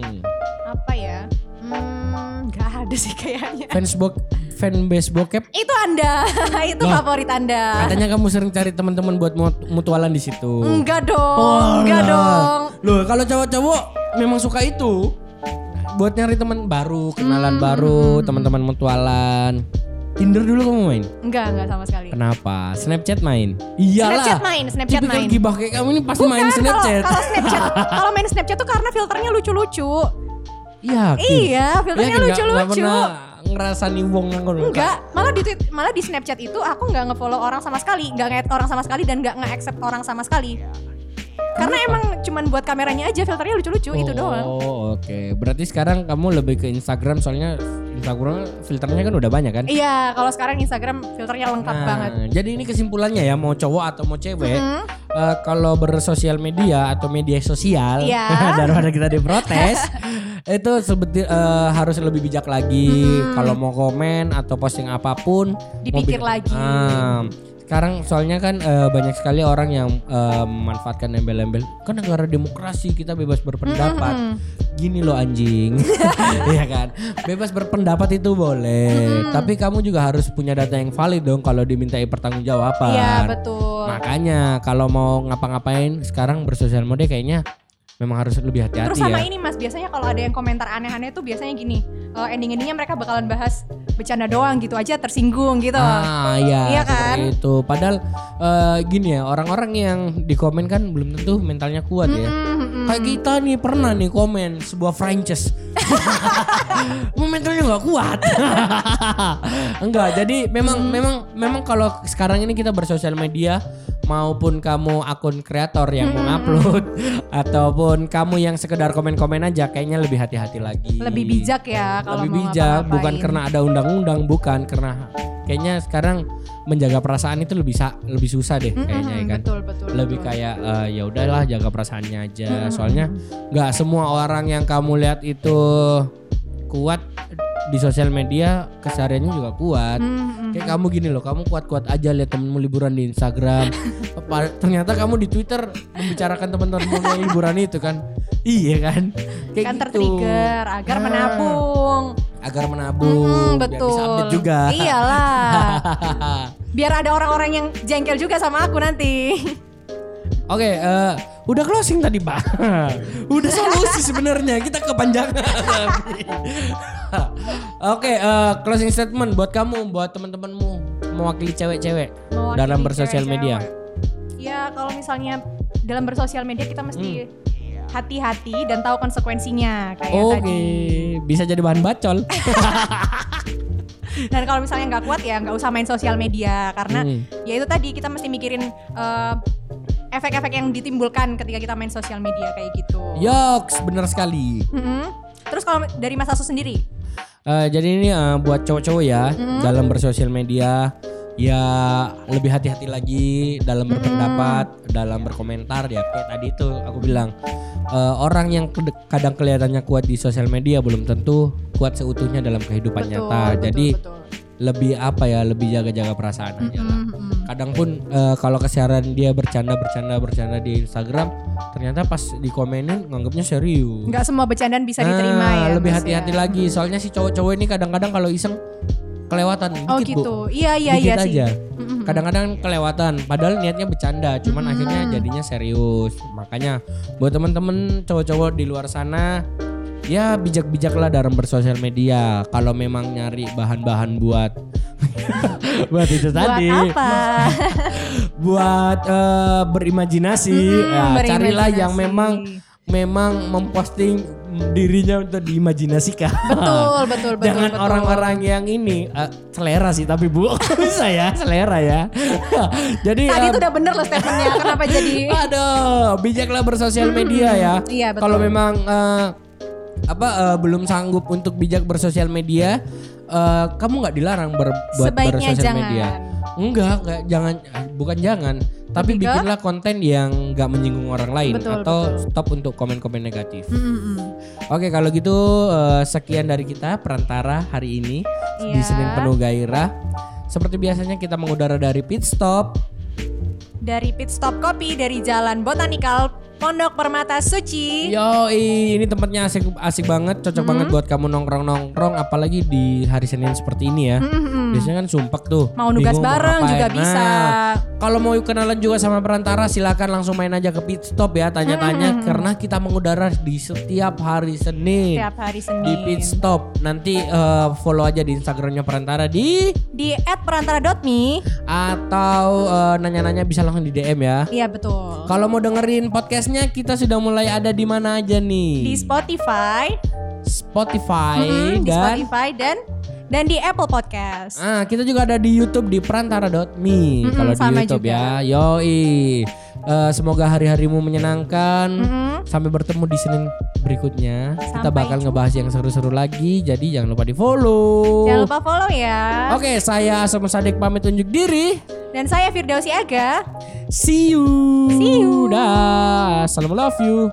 apa ya? Hmm, nggak ada sih kayaknya. Fans bok fanbase bokep. Itu Anda, (laughs) itu Loh, favorit Anda. Katanya kamu sering cari teman-teman buat mut- mutualan di situ. Enggak dong, Oh, enggak dong. Loh, kalau cowok-cowok memang suka itu. Buat nyari teman baru, kenalan Hmm, baru, teman-teman mutualan. Tinder dulu kamu main? Enggak, enggak sama sekali. Kenapa? Snapchat main? Iyalah. Snapchat main, Snapchat Tipikal main. gibah kayak kamu ini pasti Bukan, main Snapchat. Kalau Snapchat, (laughs) kalau main Snapchat tuh karena filternya lucu-lucu. Iya. Iya, filternya lucu-lucu. pernah ngerasa niwong ngono. Enggak, malah di tweet- malah di Snapchat itu aku nggak ngefollow orang sama sekali, nggak nge orang sama sekali dan nggak nge-accept orang sama sekali. Karena emang cuman buat kameranya aja filternya lucu-lucu itu doang. Oh, oke. Berarti sekarang kamu lebih ke Instagram soalnya Instagram filternya kan udah banyak kan? Iya, kalau sekarang Instagram filternya lengkap Nah, banget. Jadi ini kesimpulannya ya mau cowok atau mau cewek Hmm, eh, kalau bersosial media atau media sosial Iya. (laughs) daripada kita diprotes (laughs) itu sebeti eh, harus lebih bijak lagi Hmm. kalau mau komen atau posting apa pun Dipikir lagi. Ah, sekarang soalnya kan eh, banyak sekali orang yang eh, memanfaatkan embel-embel. Kan negara demokrasi kita bebas berpendapat. Mm-mm. gini loh anjing. (laughs) Iya kan? Bebas berpendapat itu boleh. Tapi kamu juga harus punya data yang valid dong kalau dimintai pertanggungjawaban. Iya betul. makanya kalau mau ngapa-ngapain sekarang bersosial media kayaknya memang harus lebih Terus hati-hati sama ya ini mas, biasanya kalau ada yang komentar aneh-aneh tuh biasanya gini, eh, ending-endingnya mereka bakalan bahas bercanda doang gitu aja tersinggung gitu. Ah iya, Iya seperti itu. Padahal eh, gini ya orang-orang yang di komen kan belum tentu mentalnya kuat ya. Mm, mm, mm. Kayak kita nih pernah nih komen sebuah franchise. (laughs) Momentumnya nggak kuat. (laughs) Enggak, jadi memang memang memang kalau sekarang ini kita bersosial media maupun kamu akun kreator yang mau upload (laughs) ataupun kamu yang sekedar komen-komen aja kayaknya lebih hati-hati lagi. Lebih bijak ya kalau lebih mau bijak bukan karena ada undang-undang bukan karena kayaknya sekarang menjaga perasaan itu lebih sa- lebih susah deh Mm-mm, kayaknya ya kan Betul betul. lebih betul. kayak eh, ya udahlah jaga perasaannya aja Mm-mm. soalnya nggak semua orang yang kamu lihat itu kuat di sosial media kesehariannya juga kuat Mm, mm, kayak kamu gini loh kamu kuat-kuat aja lihat temenmu liburan di Instagram ternyata kamu di Twitter membicarakan teman-temanmu yang liburan itu kan iya kan kayak kan gitu. tertrigger agar Ah. menabung. agar menabung Mm, biar betul. bisa update juga Iyalah. (laughs) Biar ada orang-orang yang jengkel juga sama aku nanti. Oke, eh, udah closing tadi, Pak. (laughs) udah solusi sebenarnya. Kita kepanjangan. (laughs) (laughs) Oke, eh, closing statement buat kamu, buat teman-temanmu mewakili cewek-cewek dalam bersosial cewek-cewek. media. Ya kalau misalnya dalam bersosial media kita mesti Hmm. hati-hati dan tahu konsekuensinya kayak Oke, tadi. bisa jadi bahan bacol. (laughs) Dan kalau misalnya nggak kuat ya nggak usah main sosial media karena Hmm. ya itu tadi kita mesti mikirin eh, efek-efek yang ditimbulkan ketika kita main sosial media kayak gitu. Yoks, bener sekali. Mm-mm. Terus kalau dari Mas Asu sendiri, Eh, jadi ini eh, buat cowok-cowok ya dalam bersosial media ya lebih hati-hati lagi dalam berpendapat, dalam berkomentar ya kayak tadi itu aku bilang eh, orang yang kadang kelihatannya kuat di sosial media belum tentu kuat seutuhnya dalam kehidupan betul, nyata. betul, jadi betul. lebih apa ya, lebih jaga-jaga perasaan aja lah. Kadang pun eh, kalau kesiaran dia bercanda bercanda bercanda di Instagram, ternyata pas dikomenin nganggapnya serius. Nggak semua bercandaan bisa diterima ya. Nah, lebih hati-hati ya. lagi. Soalnya si cowok-cowok ini kadang-kadang kalau iseng kelewatan Oh dikit, Bu. gitu. Iya iya Dikit iya sih. aja. Kadang-kadang kelewatan padahal niatnya bercanda, cuman akhirnya jadinya serius. Makanya buat temen-temen cowok-cowok di luar sana ya bijak-bijaklah dalam bersosial media. Kalau memang nyari bahan-bahan buat (laughs) buat itu Buat tadi, apa? (laughs) buat eh, berimajinasi, Mm-mm, ya, carilah berimajinasi. yang memang memang memposting dirinya untuk diimajinasikan. Betul betul betul. Jangan orang-orang yang ini eh, selera sih tapi bu (laughs) bisa ya selera ya. Jadi Tadi eh, itu udah bener loh statementnya. Kenapa jadi? aduh bijaklah bersosial media ya. Iya betul. Kalau memang eh, apa eh, belum sanggup untuk bijak bersosial media, eh, kamu nggak dilarang berbuat bersosial jangan. media. Enggak, enggak jangan eh, bukan jangan, tapi ke? bikinlah konten yang nggak menyinggung orang lain Betul, atau betul. stop untuk komen-komen negatif. Mm-mm. Oke kalau gitu eh, sekian dari kita perantara hari ini di Iya. Senin penuh gairah. Seperti biasanya kita mengudara dari pit stop. Dari pit stop kopi dari Jalan Botanikal Pondok Permata Suci. Yo ini tempatnya asik asik banget, cocok Hmm. banget buat kamu nongkrong nongkrong, apalagi di hari Senin seperti ini ya. Mm-mm. Biasanya kan sumpek tuh. Mau nugas bingung bareng ngapain. juga bisa. Nah, kalau mau kenalan juga sama perantara silakan langsung main aja ke pit stop ya tanya-tanya karena kita mengudara di setiap hari Senin. Setiap hari Senin. Di pit stop nanti eh, follow aja di Instagramnya perantara di Di @perantara.me. atau eh, nanya-nanya bisa langsung di DM ya. Iya betul. Kalau mau dengerin podcastnya kita sudah mulai ada di mana aja nih? Di Spotify, Spotify Mm, di dan Spotify dan dan di Apple Podcast. ah kita juga ada di YouTube di perantara.me kalau di YouTube juga. ya. Yoi. Eh, semoga hari-harimu menyenangkan. Mm-mm. Sampai bertemu di Senin berikutnya. kita Sampai bakal jumpa. ngebahas yang seru-seru lagi. Jadi jangan lupa di-follow. Jangan lupa follow ya. Oke, saya Asam Sadik pamit unjuk diri. Dan saya Firdausi Aga. See you. See you. Dah. Salam love you.